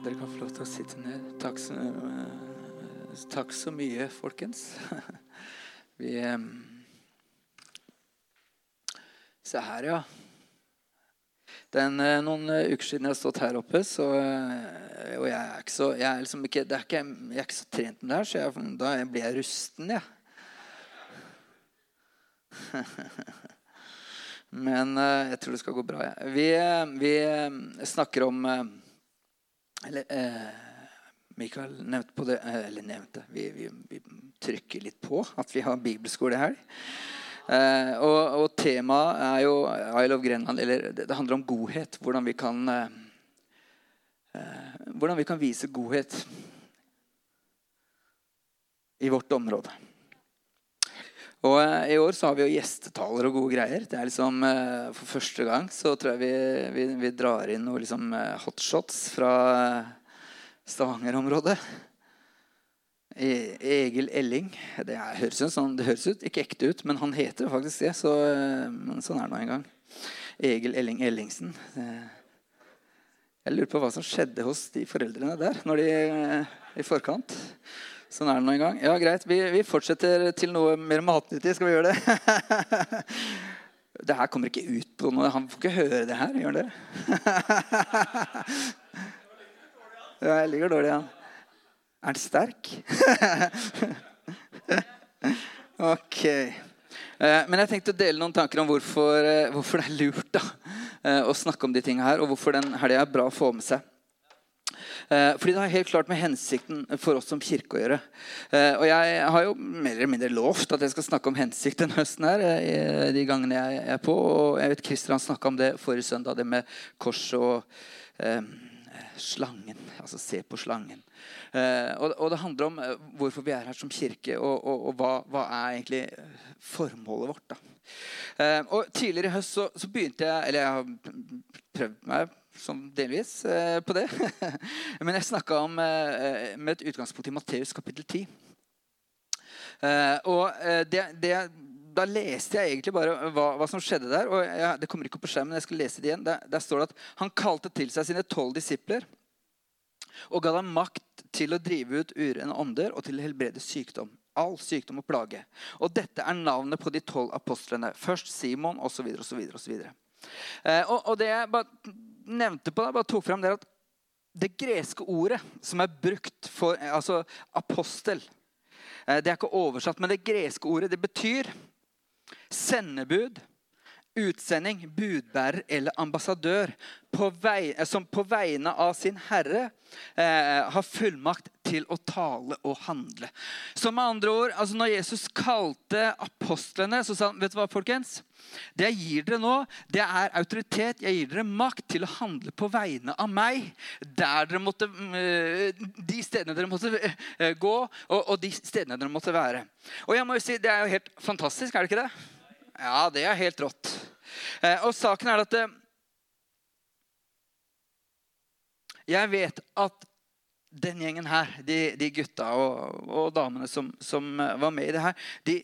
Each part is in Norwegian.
Dere kan få lov til å sitte ned. Takk så, eh, takk så mye, folkens. Vi Se her, ja. Det er en, eh, noen eh, uker siden jeg har stått her oppe, så, og jeg er ikke så, jeg er liksom ikke, er ikke, jeg er ikke så trent med det her, så jeg, da blir jeg rusten, jeg. Men eh, jeg tror det skal gå bra. Ja. Vi, vi snakker om Eller eh, Mikael nevnte på det eh, Eller nevnte vi, vi, vi trykker litt på at vi har bibelskole her. Eh, og, og temaet er jo Isle of Grenland. Eller det, det handler om godhet. Hvordan vi kan eh, eh, Hvordan vi kan vise godhet i vårt område. Og eh, I år så har vi jo gjestetaler og gode greier. Det er liksom eh, For første gang så tror jeg vi, vi, vi drar inn noen liksom, eh, hotshots fra Stavanger-området. E- Egil Elling. Det, høres ut det høres ut, ikke ekte ut, men han heter faktisk det. Så, men sånn er det nå engang. Egil Elling Ellingsen. Jeg lurer på hva som skjedde hos de foreldrene der når de, i forkant. Sånn er det nå en gang. Ja, greit. Vi, vi fortsetter til noe mer matnyttig. Skal vi gjøre det? Det her kommer ikke ut på noe. Han får ikke høre det her, gjør det? Ja, jeg ligger dårlig an. Er han sterk? ok. Eh, Men jeg tenkte å dele noen tanker om hvorfor, eh, hvorfor det er lurt da, eh, å snakke om de tingene her, og hvorfor den helga er bra å få med seg. Eh, Fordi det har helt klart med hensikten for oss som kirke å gjøre. Eh, Og jeg har jo mer eller mindre lovt at jeg skal snakke om hensikt denne høsten. her, eh, de gangene jeg er på, og jeg vet Kristian snakka om det forrige søndag, det med kors og eh, slangen. Altså se på slangen. Eh, og, og det handler om hvorfor vi er her som kirke, og, og, og hva, hva er egentlig formålet vårt. da. Eh, og Tidligere i høst så, så begynte jeg Eller jeg har prøvd meg sånn delvis eh, på det. Men jeg snakka om eh, med et utgangspunkt i Matteus kapittel 10. Eh, og det, det, da leste jeg egentlig bare hva, hva som skjedde der. og jeg, Det kommer ikke opp på skjermen, jeg skal lese det igjen. Der, der står det at han kalte til seg sine tolv disipler og ga dem makt til å drive ut urene ånder og til å helbrede sykdom. All sykdom og plage. Og dette er navnet på de tolv apostlene. Først Simon osv. osv. Eh, og, og det jeg bare nevnte på det, bare tok frem det at det greske ordet som er brukt for altså apostel eh, Det er ikke oversatt, men det greske ordet det betyr sendebud, utsending, budbærer eller ambassadør på vei, eh, som på vegne av sin herre eh, har fullmakt til å tale og handle. Så med andre ord, altså Når Jesus kalte apostlene, så sa han vet du hva, folkens? Det jeg gir dere nå, det er autoritet. Jeg gir dere makt til å handle på vegne av meg. Der dere måtte, eh, De stedene dere måtte eh, gå, og, og de stedene dere måtte være. Og jeg må jo si, Det er jo helt fantastisk, er det ikke det? Ja, det er helt rått. Eh, og saken er at eh, Jeg vet at den gjengen her, de, de gutta og, og damene som, som eh, var med i det her, de,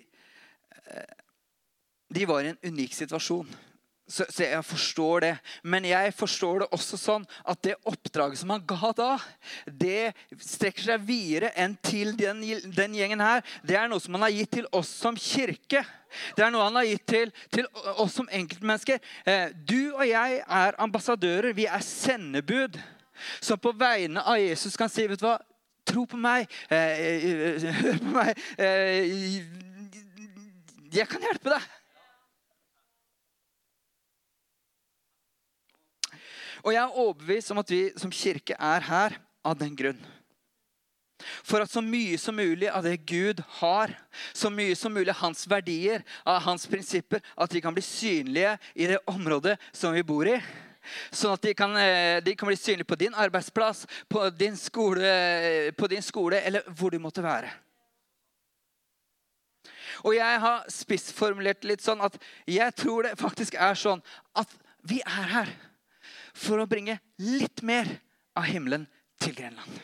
de var i en unik situasjon. Så, så jeg forstår det. Men jeg forstår det også sånn at det oppdraget som han ga da, det strekker seg videre enn til den, den gjengen her. Det er noe som han har gitt til oss som kirke. Det er noe han har gitt til, til oss som enkeltmennesker. Eh, Du og jeg er ambassadører. Vi er sendebud. Som på vegne av Jesus kan si vet du hva, Tro på meg. eh, eh, Hør på meg. Jeg kan hjelpe deg. Og jeg er overbevist om at vi som kirke er her av den grunn. For at så mye som mulig av det Gud har, så mye som mulig av hans verdier, av hans prinsipper, at de kan bli synlige i det området som vi bor i. Sånn at de kan, eh, de kan bli synlige på din arbeidsplass, på din, skole, på din skole eller hvor du måtte være. Og jeg har spissformulert litt sånn at jeg tror det faktisk er sånn at vi er her for å bringe litt mer av himmelen til Grenland.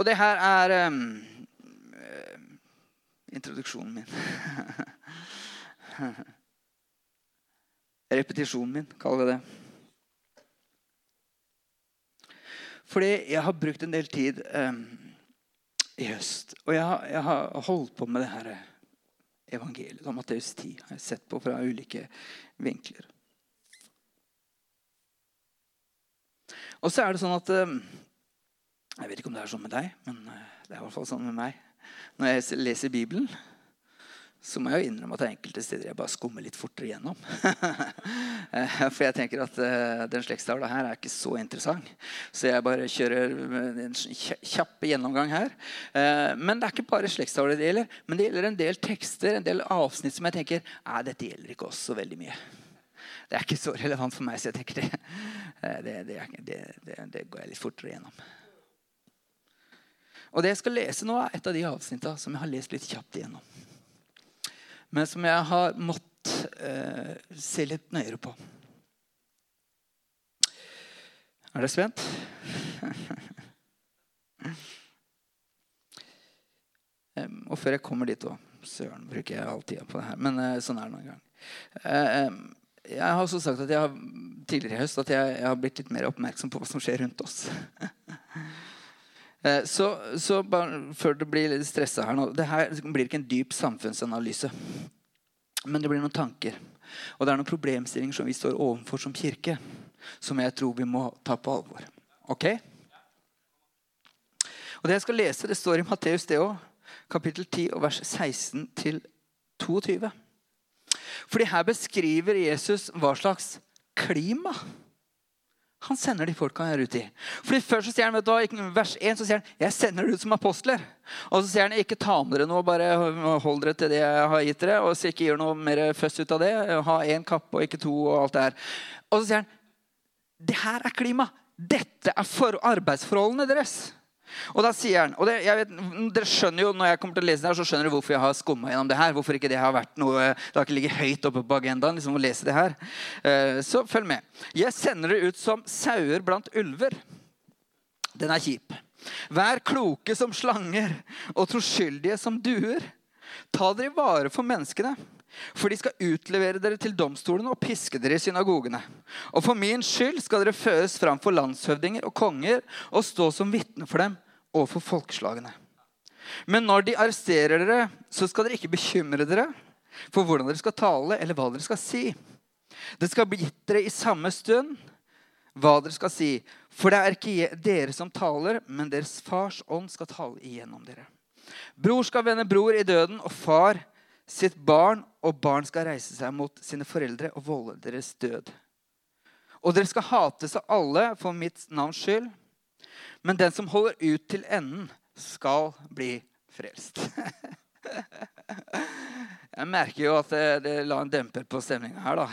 Og det her er um, introduksjonen min. Repetisjonen min, kall det det. Fordi jeg har brukt en del tid um, i høst. Og jeg har, jeg har holdt på med det her eh, evangeliet om Matteus 10. har jeg sett på fra ulike vinkler. Og så er det sånn at um, Jeg vet ikke om det er sånn med deg, men uh, det er i hvert fall sånn med meg. Når jeg leser Bibelen, så må jeg jo innrømme at enkelte steder jeg bare skummer litt fortere gjennom. Eh, for jeg tenker at uh, den slektstavla her er ikke så interessant. Så jeg bare kjører en kjapp gjennomgang her. Uh, men det er ikke bare slektstavler det gjelder. Men det gjelder en del tekster, en del avsnitt som jeg tenker Nei, dette gjelder ikke oss så veldig mye. Det er ikke så relevant for meg, så jeg tenker det, det, det, det går jeg litt fortere gjennom. Og det jeg skal lese nå, er et av de avsnittene som jeg har lest litt kjapt igjennom men som jeg har måttet eh, se litt nøyere på. Er dere spent? og før jeg kommer dit òg Søren, bruker jeg all tida på det her. Men eh, sånn er det noen gang. Eh, jeg har også sagt jeg har, tidligere i høst at jeg, jeg, har blitt litt mer oppmerksom på hva som skjer rundt oss. uh, så, så bare, før det blir litt stressa her nå Det her blir ikke en dyp samfunnsanalyse. Men det blir noen tanker. Og det er noen problemstillinger som vi står overfor som kirke, som jeg tror vi må ta på alvor. Ok? Og Det jeg skal lese, det står i Matteus det òg, kapittel 10, og vers 16 til 22. Fordi her beskriver Jesus hva slags klima han sender de folka her i. Fordi Først så sier han, vet du, hva, vers 1 så sier han, 'Jeg sender dere ut som apostler'. Og så sier han, 'Ikke ta med dere noe, bare hold dere til det jeg har gitt dere.' 'Og så ikke gjør noe mer føss ut av det. Ha én kappe og ikke to.' Og alt det her. Og så sier han, 'Det her er klima. Dette er for arbeidsforholdene deres.' Og da sier han, og det, vet, dere skjønner jo, Når jeg kommer til å lese det her, så skjønner dere hvorfor jeg har skumma gjennom det her. Hvorfor ikke det har vært noe, det har ikke ligget høyt oppe på agendaen liksom, å lese det her. Uh, så følg med. Jeg sender dere ut som sauer blant ulver. Den er kjip. Vær kloke som slanger og troskyldige som duer. Ta dere i vare for menneskene. For de skal utlevere dere til domstolene og piske dere i synagogene. Og for min skyld skal dere føres fram for landshøvdinger og konger og stå som vitne for dem og for folkeslagene. Men når de arresterer dere, så skal dere ikke bekymre dere for hvordan dere skal tale, eller hva dere skal si. Det skal bli gitt dere i samme stund hva dere skal si. For det er ikke dere som taler, men deres fars ånd skal tale igjennom dere. Bror skal vende bror i døden, og far sitt barn, og barn skal reise seg mot sine foreldre og volde deres død. Og dere skal hates av alle for mitt navns skyld, men den som holder ut til enden, skal bli frelst. Jeg merker jo at det, det la en demper på stemninga her. da.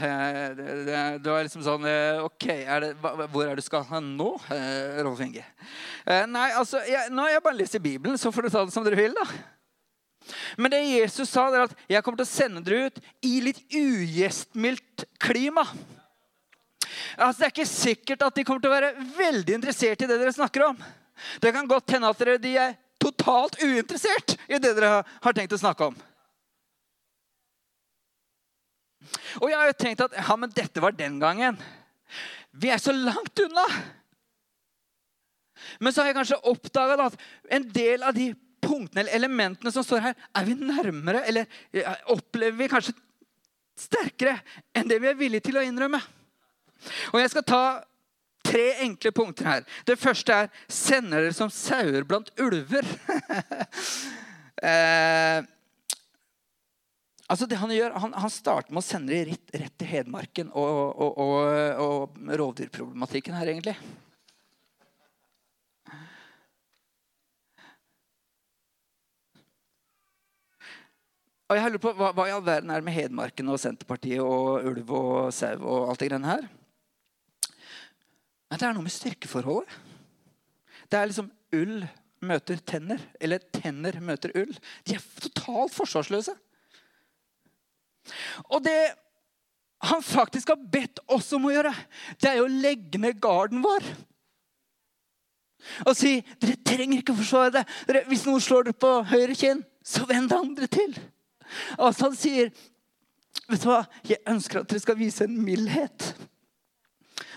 Det, det, det, var liksom sånn eh, OK, er hvor er det du skal nå, eh, Rolf Inge? Eh, nei, altså, jeg, Nå har jeg bare lest i Bibelen, så får du ta det som dere vil. da. Men det Jesus sa, er at 'jeg kommer til å sende dere ut i litt ugjestmildt klima'. Altså, det er ikke sikkert at de kommer til å være veldig interessert i det dere snakker om. Det kan godt hende at de er totalt uinteressert i det dere har tenkt å snakke om. Og jeg har jo tenkt at ja, men dette var den gangen. Vi er så langt unna. Men så har jeg kanskje oppdaga at en del av de punktene eller elementene som står her, er vi nærmere, eller opplever vi kanskje sterkere enn det vi er villige til å innrømme. Og Jeg skal ta tre enkle punkter her. Det første er 'sender dere som sauer blant ulver'. eh, altså det Han gjør, han, han starter med å sende dem rett, rett til Hedmarken og, og, og, og rovdyrproblematikken her, egentlig. Og jeg lurer på, hva, hva, i all verden er det med Hedmarken og Senterpartiet og ulv og sau og alt det greiene her? Men det er noe med styrkeforholdet. Det er liksom ull møter tenner. Eller tenner møter ull. De er totalt forsvarsløse. Og det han faktisk har bedt oss om å gjøre, det er jo å legge ned garden vår. Og si dere trenger ikke å forsvare det. Dere, hvis noen slår dere på høyre kinn, så vend det andre til. Altså han sier, 'Vet du hva? Jeg ønsker at dere skal vise en mildhet.'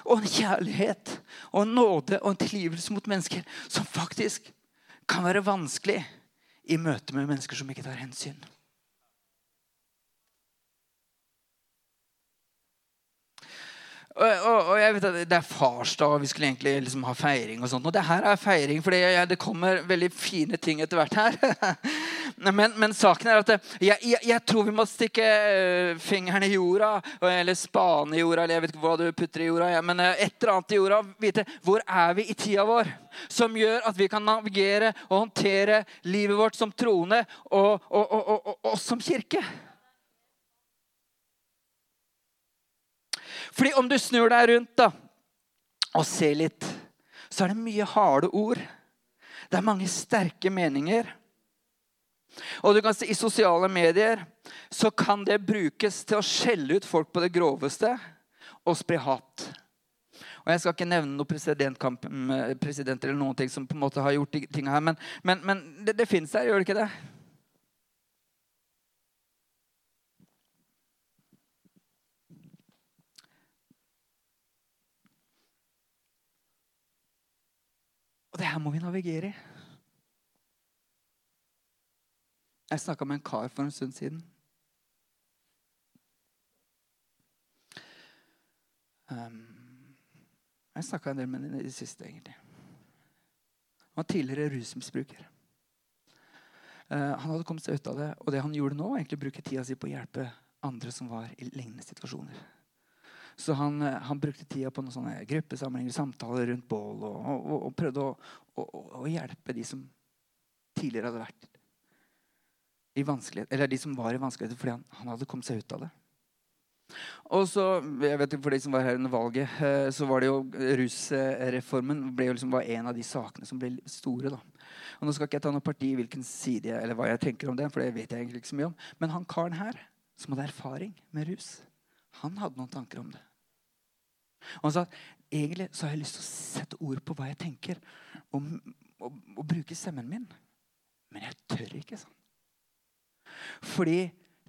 og en kjærlighet og en nåde og en tilgivelse mot mennesker som faktisk kan være vanskelig i møte med mennesker som ikke tar hensyn. Og, og, og, jeg vet at Det er farsdag, og vi skulle egentlig liksom ha feiring. og sånt, og det her er feiring, for det, kommer veldig fine ting etter hvert her. men, men, saken er at jeg, jeg, jeg, tror vi må stikke eh, fingeren i jorda, eller spane i jorda, eller jeg vet ikke hva du putter i jorda, ja, men eh, et eller annet i jorda. Vite hvor er vi i tida vår, som gjør at vi kan navigere og håndtere livet vårt som troende og, og, og som kirke. Fordi om du snur deg rundt da, og ser litt, så er det mye harde ord. Det er mange sterke meninger. Og du kan se I sosiale medier så kan det brukes til å skjelle ut folk på det groveste og spre hat. Og Jeg skal ikke nevne noen presidenter eller noen ting som på en måte har gjort de tingene her, men, men, men det, det fins der, gjør det ikke det? Det her må vi navigere i. Jeg snakka med en kar for en stund siden. Um, jeg snakka en del med ham i det siste, egentlig. Han var tidligere rusmisbruker. Uh, han hadde kommet seg ut av det, og det han gjorde nå, var egentlig å bruke tida si på å hjelpe andre som var i lignende situasjoner. Så han, eh, han, brukte tida på noen sånne gruppesamlinger, samtaler rundt bål, og, og, og prøvde å, å, å, hjelpe de som tidligere hadde vært i vanskelighet, eller de som var i vanskeligheter fordi han, han, hadde kommet seg ut av det. Og så, jeg vet For de som var her under valget, eh, så var det jo rusreformen ble jo liksom var en av de sakene som ble store. da. Og Nå skal ikke jeg ta noe parti i hvilken side jeg, eller hva jeg tenker om det, for det vet jeg egentlig ikke så mye om. Men han karen her, som hadde erfaring med rus, han hadde noen tanker om det. Og han sa egentlig så har jeg lyst til å sette ord på hva jeg tenker, og, og, og bruke stemmen min. Men jeg tør ikke. sånn. Fordi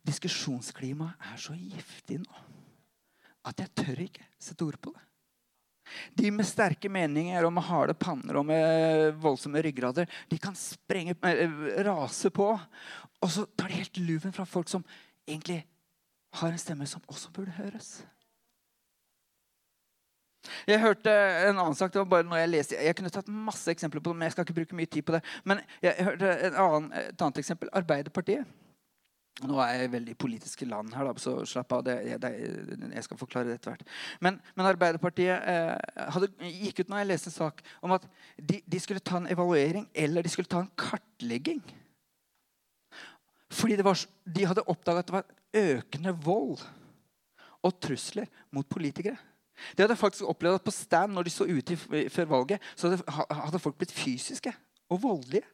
diskusjonsklimaet er så giftig nå at jeg tør ikke sette ord på det. De med sterke meninger og med harde panner og med voldsomme ryggrader de kan sprenge, eh, rase på. Og så tar de helt luven fra folk som egentlig har en stemme som også burde høres. Jeg hørte en annen sak. det var bare noe Jeg leste. Jeg kunne tatt masse eksempler på det, men jeg skal ikke bruke mye tid på det. Men jeg hørte annen, et annet eksempel. Arbeiderpartiet. Nå er jeg veldig i politiske land her, da, så slapp av. Det, det, jeg skal forklare det etter hvert. Men, men Arbeiderpartiet eh, hadde, gikk ut når jeg leste en sak om at de, de, skulle ta en evaluering eller de skulle ta en kartlegging. Fordi var, de hadde oppdaga at det var økende vold og trusler mot politikere. De hadde jeg faktisk opplevd at på stand når de så ute før valget, så hadde, folk blitt fysiske og voldelige.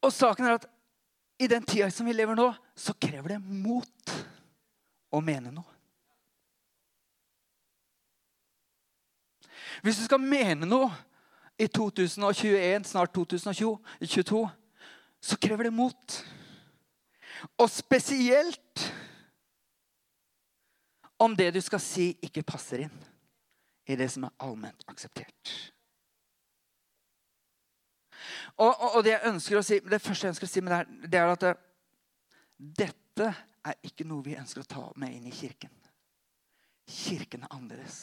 Og saken er at i den tida som vi lever nå, så krever det mot å mene noe. Hvis du skal mene noe i 2021, snart 2022, så krever det mot. Og spesielt om det du skal si, ikke passer inn i det som er allment akseptert. Og, og, og det, si, det, første jeg ønsker å si med det, det er at det, dette er ikke noe vi ønsker å ta med inn i kirken. Kirken er annerledes.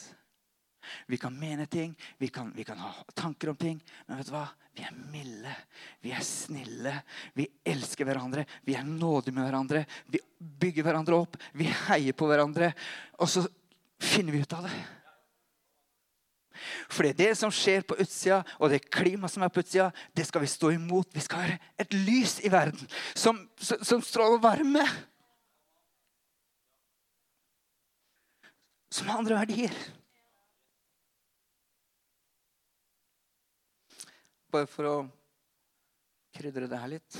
Vi kan mene ting, vi kan, vi kan, ha tanker om ting. Men vet du hva? Vi er milde, vi er snille, vi elsker hverandre. Vi er nådige med hverandre. Vi bygger hverandre opp, vi heier på hverandre. Og så finner vi ut av det. For det er det som skjer på utsida, og det klimaet som er på utsida, det skal vi stå imot. Vi skal være et lys i verden som, som, som stråler varme. Som har andre verdier. Bare for å krydre det her litt.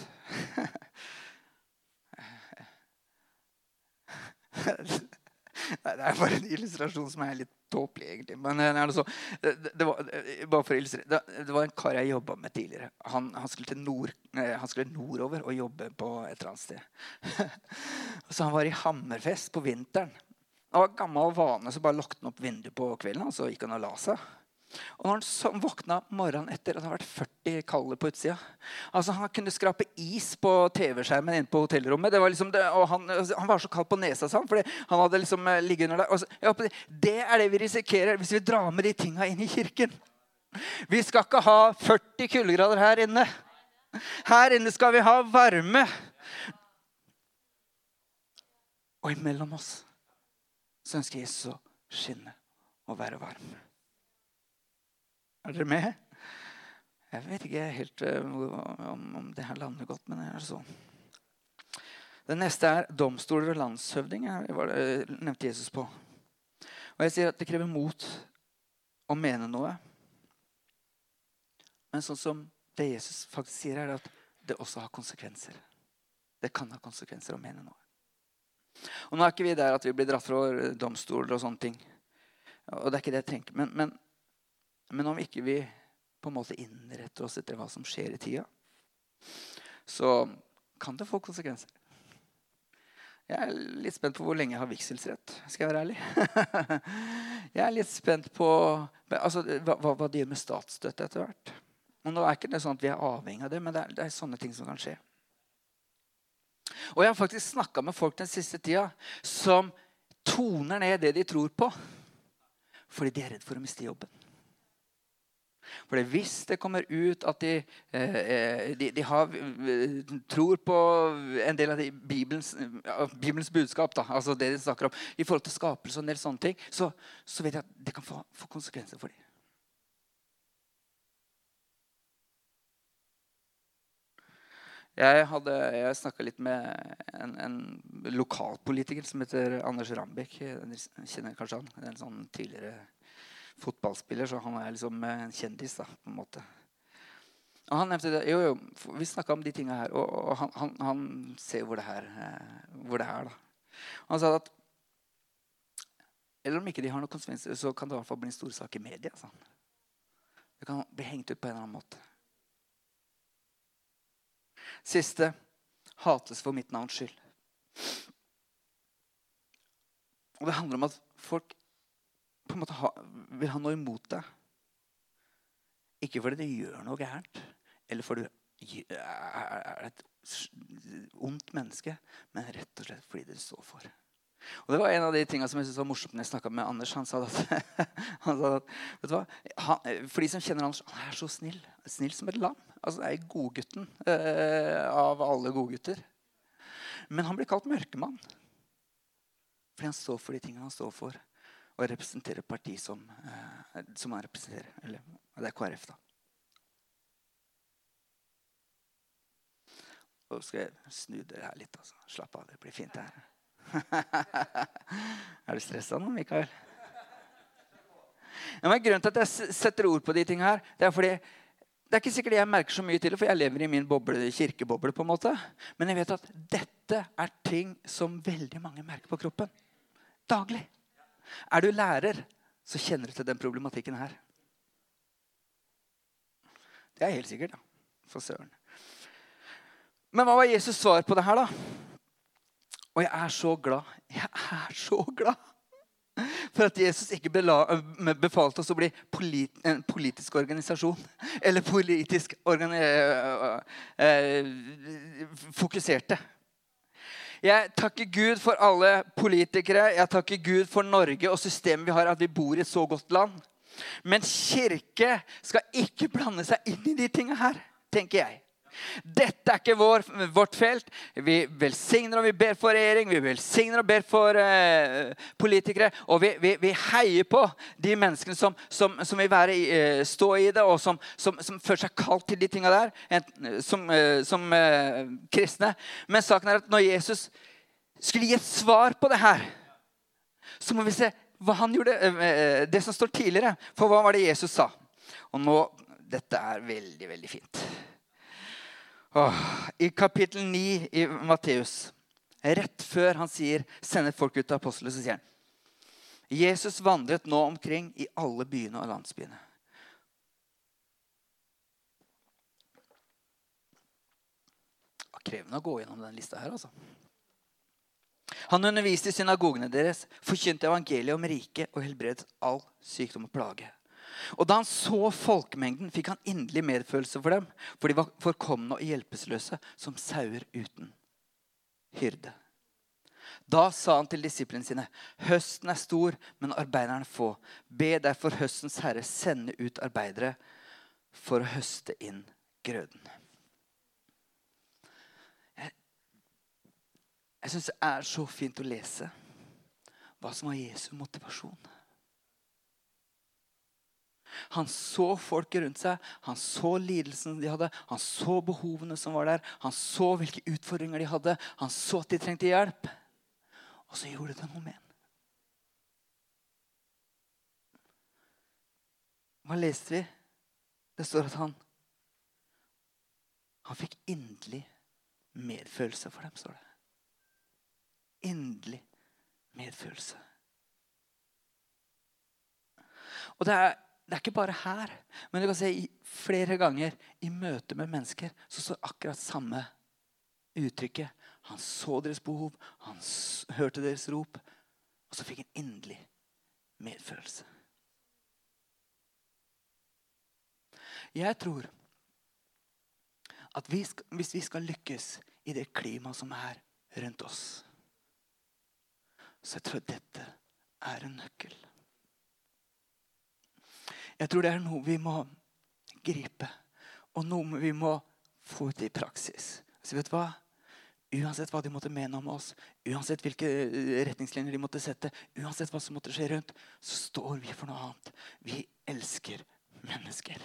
det er bare en illustrasjon som er litt tåpelig, egentlig. Men det, så, det, var, bare for å det, var en kar jeg jobba med tidligere. Han, han, skulle nord, han, skulle nordover og jobbe på et eller annet sted. så han var i Hammerfest på vinteren. Det var gammel vane, så bare lukket han opp vinduet på kvelden og så gikk han og la seg. Og når han våkna morgenen etter og det hadde vært 40 kalde på utsida altså Han kunne skrape is på TV-skjermen inne på hotellrommet. Liksom det, og han, altså, han, var så kald på nesa, sånn, fordi han hadde liksom eh, ligget under der. Så, ja, det er det vi risikerer hvis vi drar med de tinga inn i kirken. Vi skal ikke ha 40 kuldegrader her inne. Her inne skal vi ha varme. Og imellom oss så ønsker Jesus å skinne og være varm. Er dere med? Jeg vet ikke helt uh, om, det her lander godt, men det er sånn. Det neste er domstoler og landshøvding. Det nevnte Jesus på. Og jeg sier at Det krever mot å mene noe. Men sånn som det Jesus faktisk sier, er at det også har konsekvenser. Det kan ha konsekvenser å mene noe. Og Nå er ikke vi der at vi blir dratt fra domstoler og sånne ting. Og det er ikke det jeg tenker. Men, men men om ikke vi på en måte innretter oss etter hva som skjer i tida, så kan det få konsekvenser. Jeg er litt spent på hvor lenge jeg har vigselsrett. Skal jeg være ærlig? jeg er litt spent på altså, hva, hva det gjør med statsstøtte etter hvert. Og nå er ikke det sånn at vi er avhengig av det, men det er, det er sånne ting som kan skje. Og jeg har faktisk snakka med folk den siste tida som toner ned det de tror på, fordi de er redd for å miste jobben. For hvis det kommer ut at de, eh, eh, de, de har, eh, tror på en del av Bibelens, Bibelens, budskap, da, altså det de snakker om, i forhold til skapelse og en del sånne ting, så, så vet jeg at det kan få, få konsekvenser for dem. Jeg, hadde, jeg snakka litt med en, en, lokalpolitiker som heter Anders Rambekk. kjenner kanskje han? En sånn tidligere fotballspiller, så han er liksom en kjendis. da, på en måte. Og han nevnte det, jo, jo, Vi snakka om de tinga her, og, og han, han, han, ser hvor det, eh, hvor det er. da. Han sa at eller om ikke de har noen konsekvenser, så kan det i hvert fall bli en stor sak i media. Sånn. Det kan bli hengt ut på en eller annen måte. Siste hates for mitt navns skyld. Og det handler om at folk en måte ha, vil ha noe imot deg. Ikke fordi du gjør noe gærent, eller fordi du er et ondt menneske, men rett og slett fordi du står for. Og Det var en av de tingene som jeg synes var morsomt når jeg snakka med Anders. Han sa at, han sa at vet du hva? Han, for de som kjenner Anders, han er så snill. Snill som et lam. Altså, det er godgutten eh, av alle godgutter. Men han blir kalt mørkemann. Fordi han står for de tingene han står for og representere et parti som, eh, som han representerer. Eller det er KrF, da. Og skal jeg snu det her litt. altså. Slapp av, det blir fint her. er du stressa nå, Mikael? Ja, grunnen til at jeg setter ord på de tingene her, det er fordi det er ikke sikkert jeg merker så mye til det, for jeg lever i min boble, kirkeboble. på en måte. Men jeg vet at dette er ting som veldig mange merker på kroppen. Daglig. Er du lærer, så kjenner du til den problematikken her. Det er helt sikkert. da. For søren. Men hva var Jesus' svar på det her, da? Og jeg er så glad. Jeg er så glad for at Jesus ikke befalte oss å bli polit en politisk organisasjon. Eller politisk organi fokuserte. Jeg takker Gud for alle politikere. Jeg takker Gud for Norge og systemet vi har, at vi bor i et så godt land. Men kirke skal ikke blande seg inn i de tingene her, tenker jeg. Dette er ikke vår, vårt felt. Vi velsigner og vi ber for regjering, vi velsigner og ber for eh, politikere. Og vi, vi, vi, heier på de menneskene som, som, som vil være, eh, stå i det, og som, som, føler seg kalt til de tinga der, en, som, eh, som eh, kristne. Men saken er at når Jesus skulle gi et svar på det her, så må vi se hva han gjorde, eh, eh, det som står tidligere. For hva var det Jesus sa? Og nå, Dette er veldig, veldig fint. I kapittel 9 i Matteus, rett før han sier 'sender folk ut til apostlene', så sier han Jesus vandret nå omkring i alle byene og landsbyene. Det var krevende å gå gjennom den lista her, altså. Han underviste i synagogene deres, forkynte evangeliet om riket og helbredet all sykdom og plage. Og da han så folkemengden, fikk han inderlig medfølelse for dem, for de var forkomne og hjelpeløse som sauer uten hyrde. Da sa han til disiplene sine.: Høsten er stor, men arbeiderne få. Be derfor høstens herre sende ut arbeidere for å høste inn grøden. Jeg, jeg syns det er så fint å lese hva som var Jesu motivasjon. Han så folket rundt seg, han så lidelsen de hadde, han så behovene som var der, han så hvilke utfordringer de hadde, han så at de trengte hjelp. Og så gjorde det noe med ham. Hva leste vi? Det står at han Han fikk inderlig medfølelse for dem, står det. Inderlig medfølelse. Og det er, det er, ikke bare her, men du kan se flere ganger i møte med mennesker så står akkurat samme uttrykket. Han så deres behov, han hørte deres rop, og så fikk han inderlig medfølelse. Jeg tror at vi skal, hvis vi skal lykkes i det klimaet som er rundt oss, så jeg tror dette er en nøkkel. Jeg tror det er noe vi må gripe, og noe vi må få ut i praksis. Så vet du hva? Uansett hva de måtte mene om oss, uansett hvilke eh, retningslinjer de måtte sette, uansett hva som måtte skje rundt, så står vi for noe annet. Vi elsker mennesker.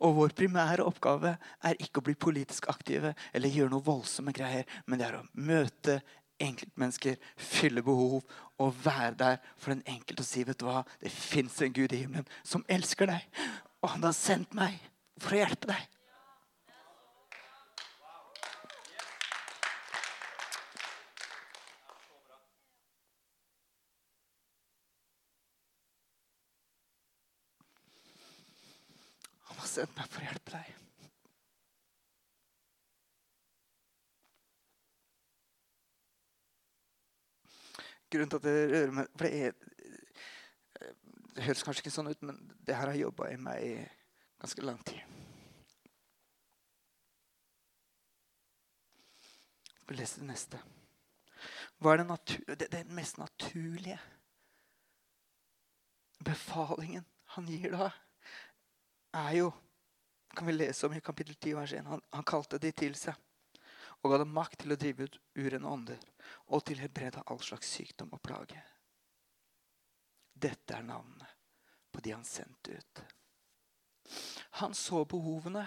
Og vår primære oppgave er ikke å bli politisk aktive eller gjøre noe voldsomme greier, men det er å møte enkeltmennesker, fylle behov og være der for den enkelte og si vet du hva, det fins en Gud i himmelen som elsker deg, og han har sendt meg for å hjelpe deg. Han har sendt meg for å hjelpe deg. Grunnen til at det rører meg for det, er, det høres kanskje ikke sånn ut, men det her har jobba i meg i ganske lang tid. Vi leser det neste. Hva er det, det, det mest naturlige befalingen han gir da? er jo kan vi lese om i kapittel 10, vers 1. Han, han kalte de til seg og ga dem makt til å drive ut urene ånder og til helbrede all slags sykdom og plage. Dette er navnet på de han sendte ut. Han så behovene.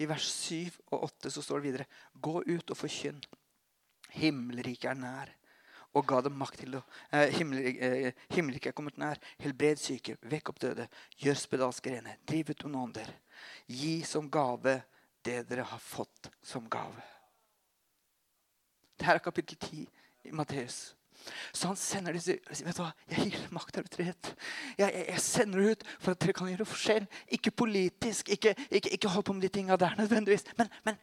I vers 7 og 8 så står det videre.: Gå ut og forkynn. Himmelriket er nær og ga dem makt til å eh, Himmelriket eh, er kommet nær. Helbred syke, vekk opp døde, gjør spedalske rene, driv ut noen ånder. Gi som gave det dere har fått som gave. Dette er kapittel 10 i Matteus. Så han sender disse vet du hva, Jeg gir dere makt og autoritet. Jeg, jeg, jeg, sender det ut for at dere kan gjøre forskjell. Ikke politisk, ikke, ikke, ikke hold på med de tinga der nødvendigvis. Men, men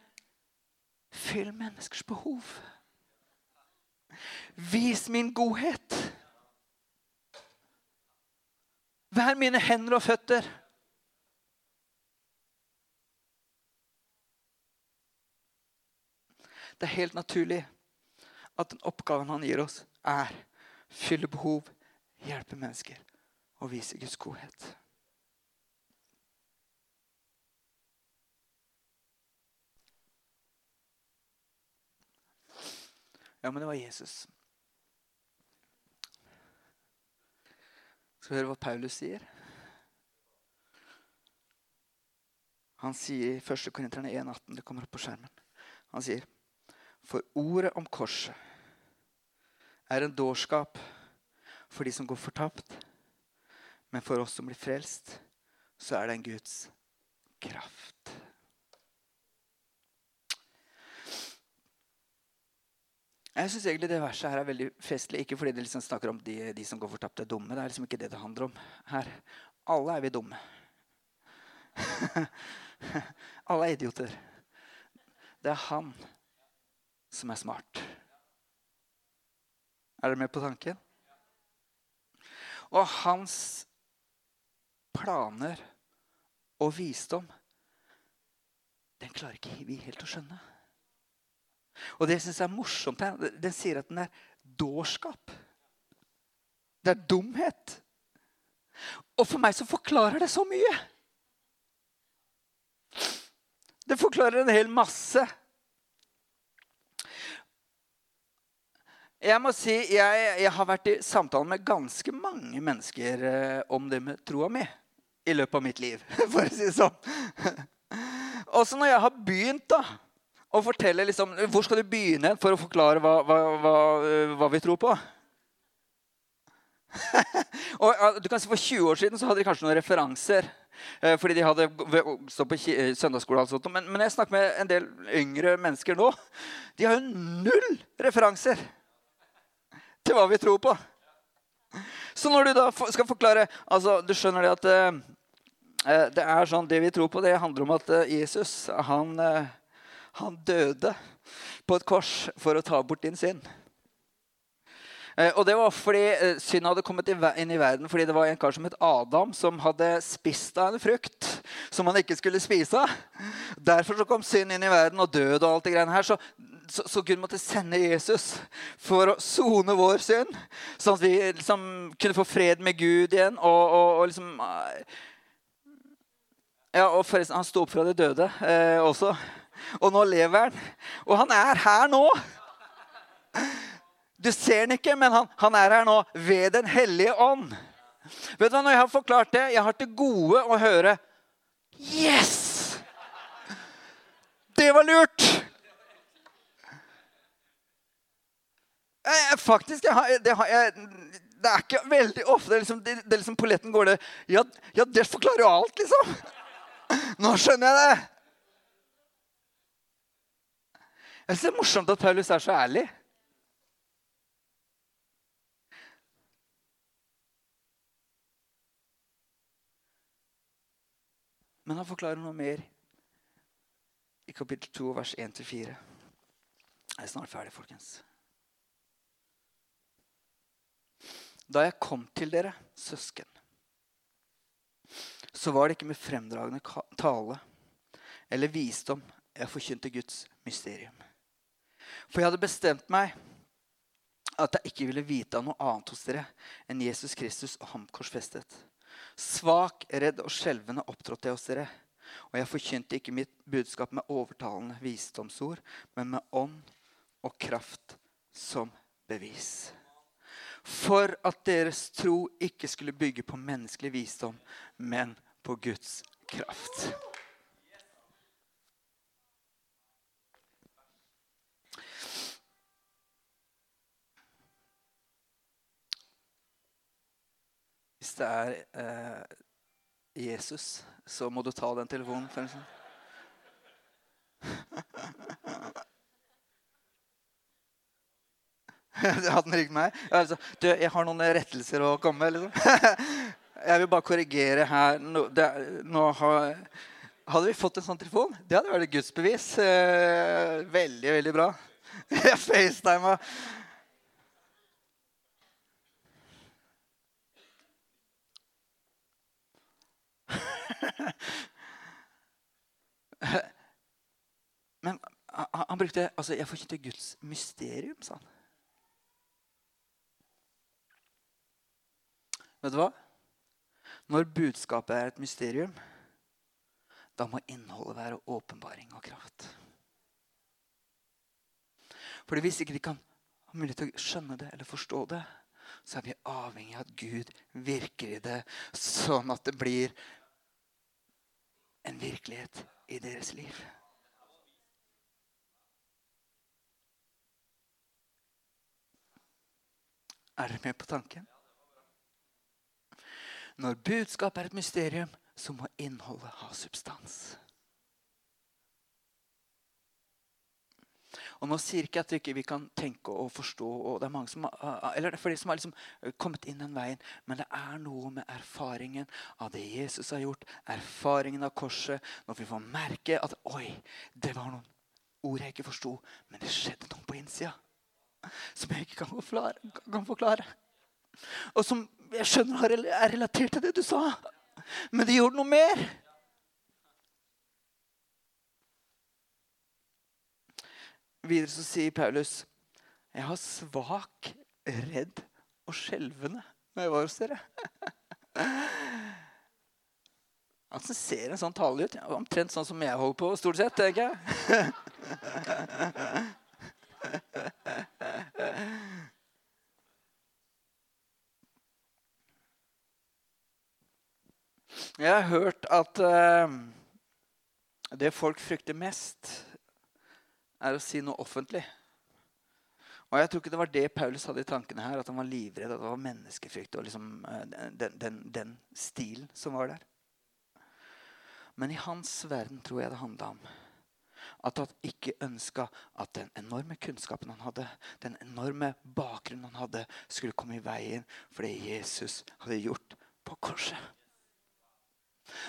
fyll menneskers behov. Vis min godhet. Vær mine hender og føtter. Det er helt naturlig at den oppgaven han gir oss, er fylle behov, hjelpe mennesker og vise Guds godhet. Ja, men det var Jesus. Skal vi høre hva Paulus sier? Han sier i 1. Korinterne 1,18 Det kommer opp på skjermen. Han sier For ordet om korset er en dårskap for de som går fortapt. Men for oss som blir frelst, så er det en Guds kraft. Jeg syns egentlig det verset her er veldig festlig. Ikke fordi det liksom snakker om de, de som går fortapt, er dumme. Det er liksom ikke det det handler om her. Alle er vi dumme. Alle er idioter. Det er han som er smart. Er dere med på tanken? Og hans planer og visdom, den klarer ikke vi helt å skjønne. Og det syns jeg er morsomt. Den sier at den er dårskap. Det er dumhet. Og for meg så forklarer det så mye. Det forklarer en hel masse. Jeg må si, jeg, jeg har vært i samtale med ganske mange mennesker eh, om det med troa mi i løpet av mitt liv, for å si det sånn. Også når jeg har begynt da, å fortelle liksom, Hvor skal du begynne for å forklare hva, hva, hva, hva vi tror på? og du kan si For 20 år siden så hadde de kanskje noen referanser. Eh, fordi de hadde stått på eh, søndagsskole. Og sånt. Men, men jeg snakker med en del yngre mennesker nå. De har jo null referanser til hva vi tror på. Så når du da skal forklare altså, Du skjønner det at uh, det er sånn, det vi tror på, det handler om at uh, Jesus han, han døde på et kors for å ta bort din synd. Eh, og det var fordi eh, synd hadde kommet inn i verden fordi det var en kar som het Adam, som hadde spist av en frukt som han ikke skulle spise av. Derfor så kom synd inn i verden og død og alt det greiene her. Så, så, så, Gud måtte sende Jesus for å sone vår synd, sånn at vi liksom kunne få fred med Gud igjen. og, og, og liksom... Eh, ja, og forresten, Han sto opp fra de døde eh, også. Og nå lever han. Og han er her nå! Du ser han ikke, men han, han er her nå ved Den hellige ånd. Vet du hva, Når jeg har forklart det, jeg har til gode å høre Yes! Det var lurt! Jeg, faktisk, jeg det, jeg, det, er ikke veldig ofte det, liksom, det, det liksom Polletten går det ja, ja, det forklarer jo alt, liksom. Nå skjønner jeg det. Jeg synes det er morsomt at Paulus er så ærlig. Men han forklarer noe mer i kapittel 2, vers 1-4. Jeg er snart ferdig, folkens. Da jeg kom til dere, søsken, så var det ikke med fremdragende tale eller visdom jeg forkynte Guds mysterium. For jeg hadde bestemt meg at jeg ikke ville vite av noe annet hos dere enn Jesus Kristus og ham korsfestet. Svak, redd og skjelvende opptrådte jeg hos dere. Og jeg forkynte ikke mitt budskap med overtalende visdomsord, men med ånd og kraft som bevis. For at deres tro ikke skulle bygge på menneskelig visdom, men på Guds kraft. Hvis det er eh, Jesus, så må du ta den telefonen. For sånn. Hadde ringt meg? Altså, du, jeg har noen rettelser å komme med. Liksom. jeg vil bare korrigere her. Nå, det, nå har, hadde vi fått en sånn telefon, det hadde vært et gudsbevis. Eh, veldig, veldig bra. Jeg facetima Men han, han brukte altså, 'Jeg forkynte Guds mysterium', sa han. Vet du hva? Når budskapet er et mysterium, da må innholdet være åpenbaring og kraft. Fordi Hvis ikke vi kan ha mulighet til å skjønne det eller forstå det, så er vi avhengig av at Gud virker i det, sånn at det blir en virkelighet i deres liv. Er dere med på tanken? Når budskapet er et mysterium, så må innholdet ha substans. Og nå sier ikke at vi ikke kan tenke og forstå, og det er mange som, eller er for de som har liksom kommet inn den veien, men det er noe med erfaringen av det Jesus har gjort, erfaringen av korset, når vi får merke at oi, det var noen ord jeg ikke forsto, men det skjedde noe på innsida som jeg ikke kan forklare. Kan forklare. Og som jeg skjønner er relatert til det du sa. Men det gjorde noe mer. Videre så sier Paulus jeg har svak, redd og skjelvende når jeg var hos dere. Altså ser en sånn tale ut. Omtrent sånn som jeg holder på, stort sett. tenker jeg. Jeg har hørt at uh, det folk frykter mest, er å si noe offentlig. Og Jeg tror ikke det var det Paulus hadde i tankene her, at han var livredd. At det var menneskefrykt og liksom, uh, den, den, den, stilen som var der. Men i hans verden tror jeg det handla om at han ikke ønska at den enorme kunnskapen han hadde, den enorme bakgrunnen han hadde, skulle komme i veien for det Jesus hadde gjort på korset.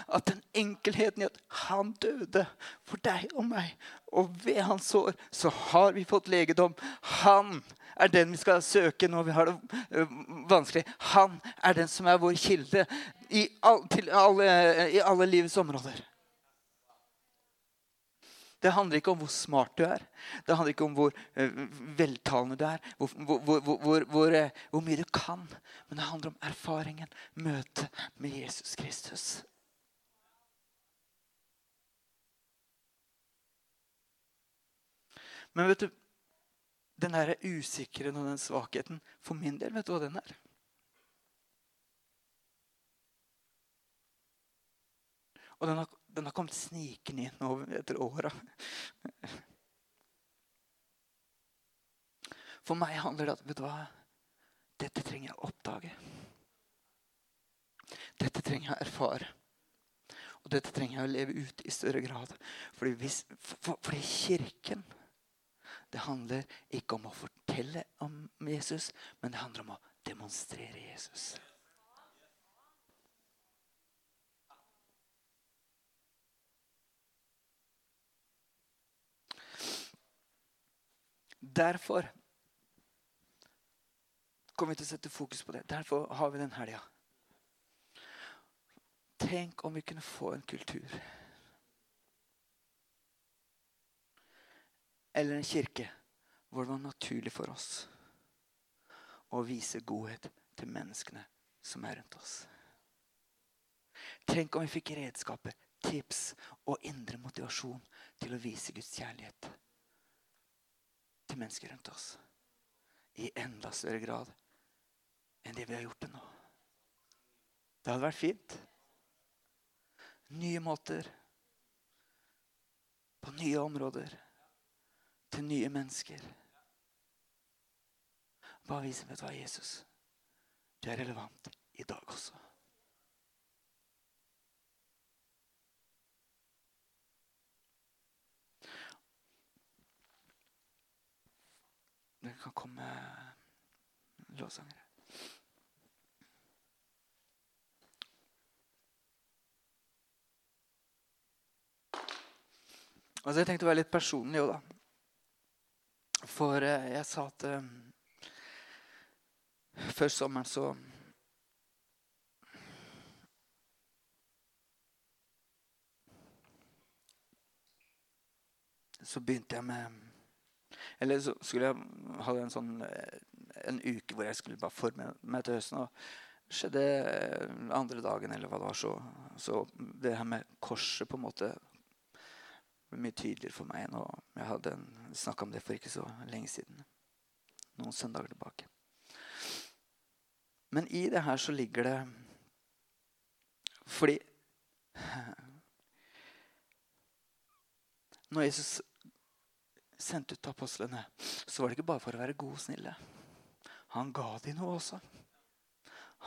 At den enkelheten i at han døde for deg og meg, og ved hans sår så har vi fått legedom. Han er den vi skal søke når vi har det vanskelig. Han er den som er vår kilde i, all, alle, i alle livets områder. Det handler ikke om hvor smart du er. Det handler ikke om hvor uh, veltalende du er, hvor, hvor, hvor, hvor uh, mye du kan. Men det handler om erfaringen, møtet med Jesus Kristus. Men vet du, den der usikkerheten og den svakheten For min del, vet du hva den er? Og den har, den har kommet snikende inn over etter åra. For meg handler det om vet du hva? Dette trenger jeg å oppdage. Dette trenger jeg å erfare. Og dette trenger jeg å leve ut i større grad. Fordi, hvis, for, fordi Kirken det handler ikke om å fortelle om Jesus, men det handler om å demonstrere Jesus. Derfor kommer vi til å sette fokus på det. Derfor har vi den helga. Tenk om vi kunne få en kultur eller en kirke hvor det var naturlig for oss å vise godhet til menneskene som er rundt oss. Tenk om vi fikk redskaper, tips og indre motivasjon til å vise Guds kjærlighet til mennesker rundt oss. I enda større grad enn det vi har gjort til nå. Det hadde vært fint. Nye måter. På nye områder til nye mennesker. Bare vise vet du hva, Jesus. Du er relevant i dag også. Det kan komme låtsangere. Altså, jeg tenkte å være litt personlig òg, da. For eh, jeg sa at eh, før sommeren så Så begynte jeg med Eller så skulle jeg ha en sånn eh, en uke hvor jeg skulle bare forme meg til høsten. Og skjedde andre dagen eller hva det var, så, så det her med korset på en måte mye tydeligere for meg enn jeg hadde snakka om det for ikke så lenge siden. Noen søndager tilbake. Men i det her så ligger det Fordi Når Jesus sendte ut apostlene, så var det ikke bare for å være gode og snille. Han ga dem noe også.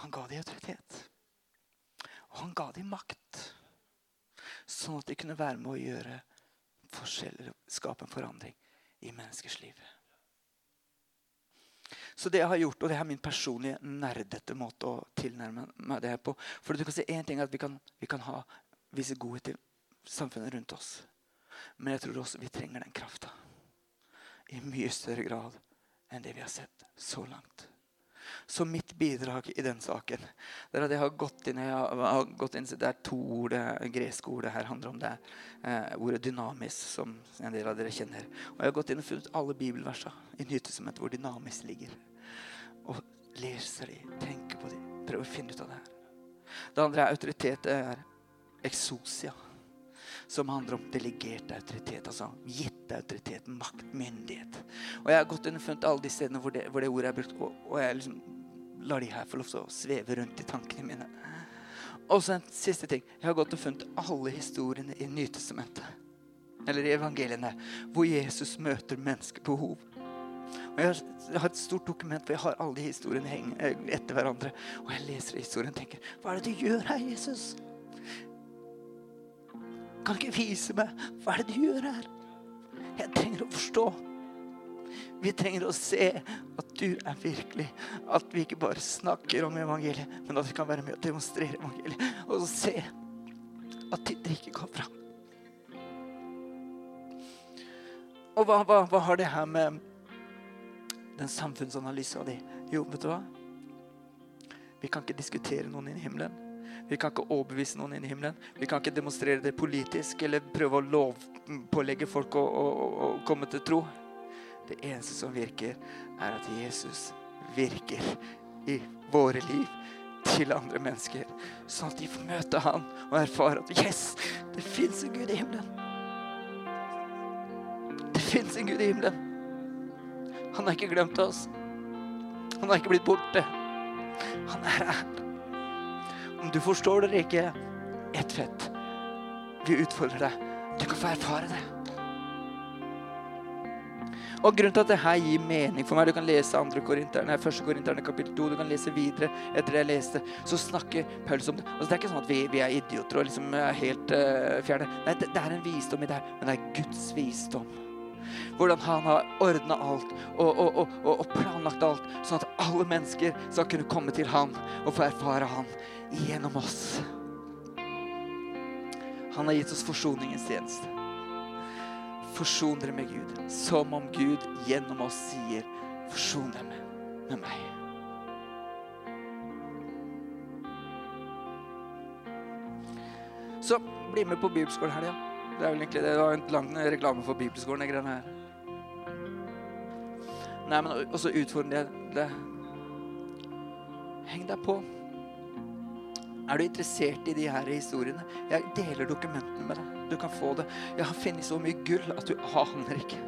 Han ga dem autoritet. Og han ga dem makt. Sånn at de kunne være med å gjøre forskjeller, skape en forandring i menneskers liv. Så det jeg har gjort, og det er min personlige nerdete måte å tilnærme meg det på For du kan si én ting at vi kan, vi kan ha, vise godhet til samfunnet rundt oss. Men jeg tror også vi trenger den krafta i mye større grad enn det vi har sett så langt. Så mitt bidrag i den saken det er at jeg har gått inn, jeg har gått inn Det er to ord, det greske ordet her handler om. Det eh, ordet 'dynamis', som en del av dere kjenner. Og Jeg har gått inn og funnet alle bibelversa i Nytestamentet hvor 'dynamis' ligger. Og leser de, tenker på de, prøver å finne ut av det her. Det andre er autoritet. Det er eksosia som handler om delegert autoritet. Altså gitt autoritet, makt, myndighet. Og Jeg har gått og funnet alle de stedene hvor det, hvor det ordet er brukt. Og, og jeg liksom lar de her få lov til å sveve rundt i tankene mine. Og så en siste ting. Jeg har gått og funnet alle historiene i Nytestamentet. Eller i evangeliene. Hvor Jesus møter menneskebehov. Og jeg har et stort dokument hvor jeg har alle de historiene etter hverandre. Og jeg leser historien og tenker Hva er det du gjør her, Jesus? Kan ikke vise meg hva er det du gjør her? Jeg trenger å forstå. Vi trenger å se at du er virkelig. At vi ikke bare snakker om evangeliet, men at vi kan være med og demonstrere evangeliet. Og se at ditt rike går fram. Og hva, hva, hva, har det her med den samfunnsanalysa di Jo, vet du hva? Vi kan ikke diskutere noen i himmelen. Vi kan ikke overbevise noen inn i himmelen. Vi kan ikke demonstrere det politisk eller prøve å lovpålegge folk å, å, å, komme til tro. Det eneste som virker, er at Jesus virker i våre liv til andre mennesker. Sånn at de får møte han og erfare at yes, det fins en Gud i himmelen. Det fins en Gud i himmelen. Han har ikke glemt oss. Han har ikke blitt borte. Han er her. Om du forstår det eller ikke, ett fett. Vi utfordrer deg. Du kan få erfare det. Og grunnen til at det her gir mening for meg Du kan lese 2. Korinterne, 1. Korinterne kapittel 2. Du kan lese videre etter det jeg leste. Så snakker Paulus om det. Altså, det er ikke sånn at vi, vi er idioter og liksom er helt uh, fjerne. Nei, det, det, er en visdom i det her, men det er Guds visdom. Hvordan han har ordna alt og, og, og, og, planlagt alt, sånn at alle mennesker skal kunne komme til han og få erfare han gjennom oss. Han har gitt oss forsoningens tjeneste. Forson dere med Gud, som om Gud gjennom oss sier, forson dere med, meg. Så bli med på bibelskolen her, ja. Det er vel egentlig det. Det var en lang reklame for bibelskolen, greiene her. Nei, men også utfordrende. Heng deg på. Er du interessert i de her historiene? Jeg deler dokumentene med deg. Du kan få det. Jeg har funnet så mye gull at du aner ikke.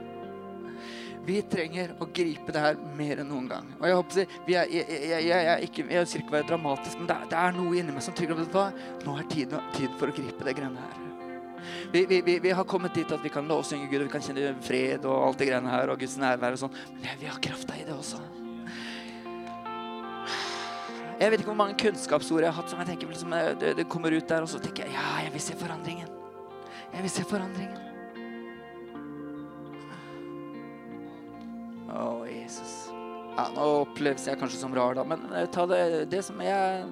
Vi trenger å gripe det her mer enn noen gang. Og Jeg håper jeg, jeg, jeg, jeg, ikke, jeg ønsker ikke være dramatisk, men det det er noe inni meg som trygger? Nå er tiden, tiden for å gripe det greiene her. Vi, vi, vi, vi, har kommet dit at vi kan lovsynge Gud, og vi kan kjenne fred og alt det greiene her, og Guds nærvær og sånn. Men vi har krafta i det også. Jeg vet ikke hvor mange kunnskapsord jeg har hatt som jeg tenker liksom, det, det, kommer ut der, og så tenker jeg ja, jeg vil se forandringen. Jeg vil se forandringen. Å, Jesus. Ja, nå oppleves jeg kanskje som rar, da, men eh, ta det, det som er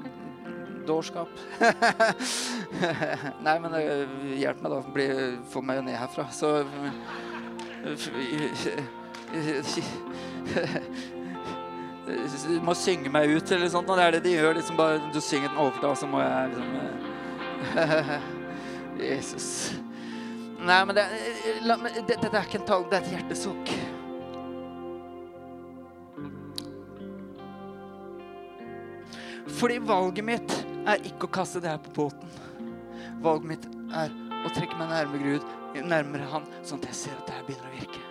dårskap. Nei, men eh, hjelp meg, da. Bli, få meg ned herfra. Så Du må synge meg ut, eller sånt. Og det er det de gjør. Liksom bare, du synger den over, og så må jeg liksom eh, Jesus. Nei, men det, la, det, det, er ikke en tall, det er et hjertesukk. Fordi valget mitt er ikke å kaste det her på båten. Valget mitt er å trekke meg nærmere Gud, nærmere Han, sånn at jeg ser at det her begynner å virke.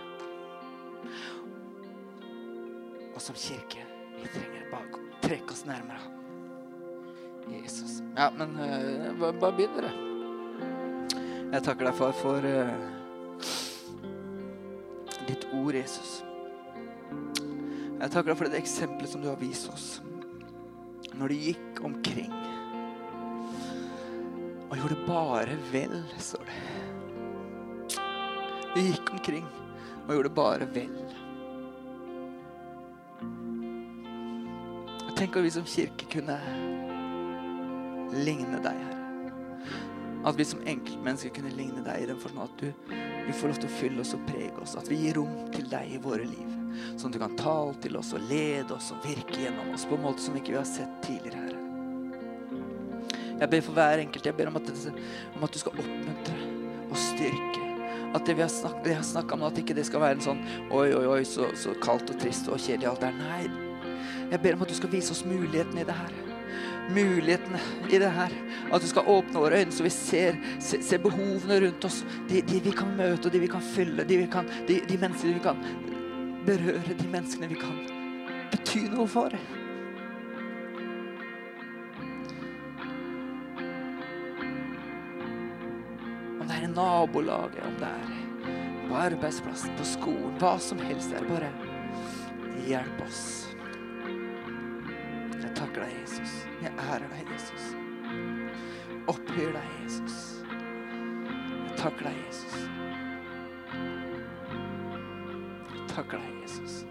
Og som kirke vi trenger bare å trekke oss nærmere Han. Jesus. Ja, men uh, bare begynn, dere. Jeg takker deg, far, for uh, ditt ord, Jesus. Jeg takker deg for det eksempelet som du har vist oss. Når du gikk omkring og gjorde bare vel, står det. Vi gikk omkring og gjorde bare vel. Tenk om vi som kirke kunne ligne deg, Herre. At vi som enkeltmennesker kunne ligne deg i den forstand at du, du får lov til å fylle oss og prege oss. At vi gir rom til deg i våre liv. Sånn at du kan tale til oss og lede oss og virke gjennom oss på en måte som ikke vi har sett tidligere, Herre. Jeg ber for hver enkelt. Jeg ber om at, om at du skal oppmuntre og styrke. At det vi har snakka om, at ikke det skal være en sånn oi, oi, oi, så, så kaldt og trist og kjedelig alt der. Nei. Jeg ber om at du skal vise oss muligheten i det her. Mulighetene i det her. At du skal åpne våre øyne så vi ser, ser, ser behovene rundt oss. De, de, vi kan møte, og de vi kan fylle. De, vi kan, de, de menneskene vi kan berøre. De menneskene vi kan bety noe for. Nabolaget, om det er på arbeidsplassen, på skolen, hva som helst. er Bare hjelp oss. Jeg takker deg, Jesus. Jeg ærer deg, Jesus. Opphøyer deg, Jesus. Jeg takker deg, Jesus. Jeg takker deg, Jesus.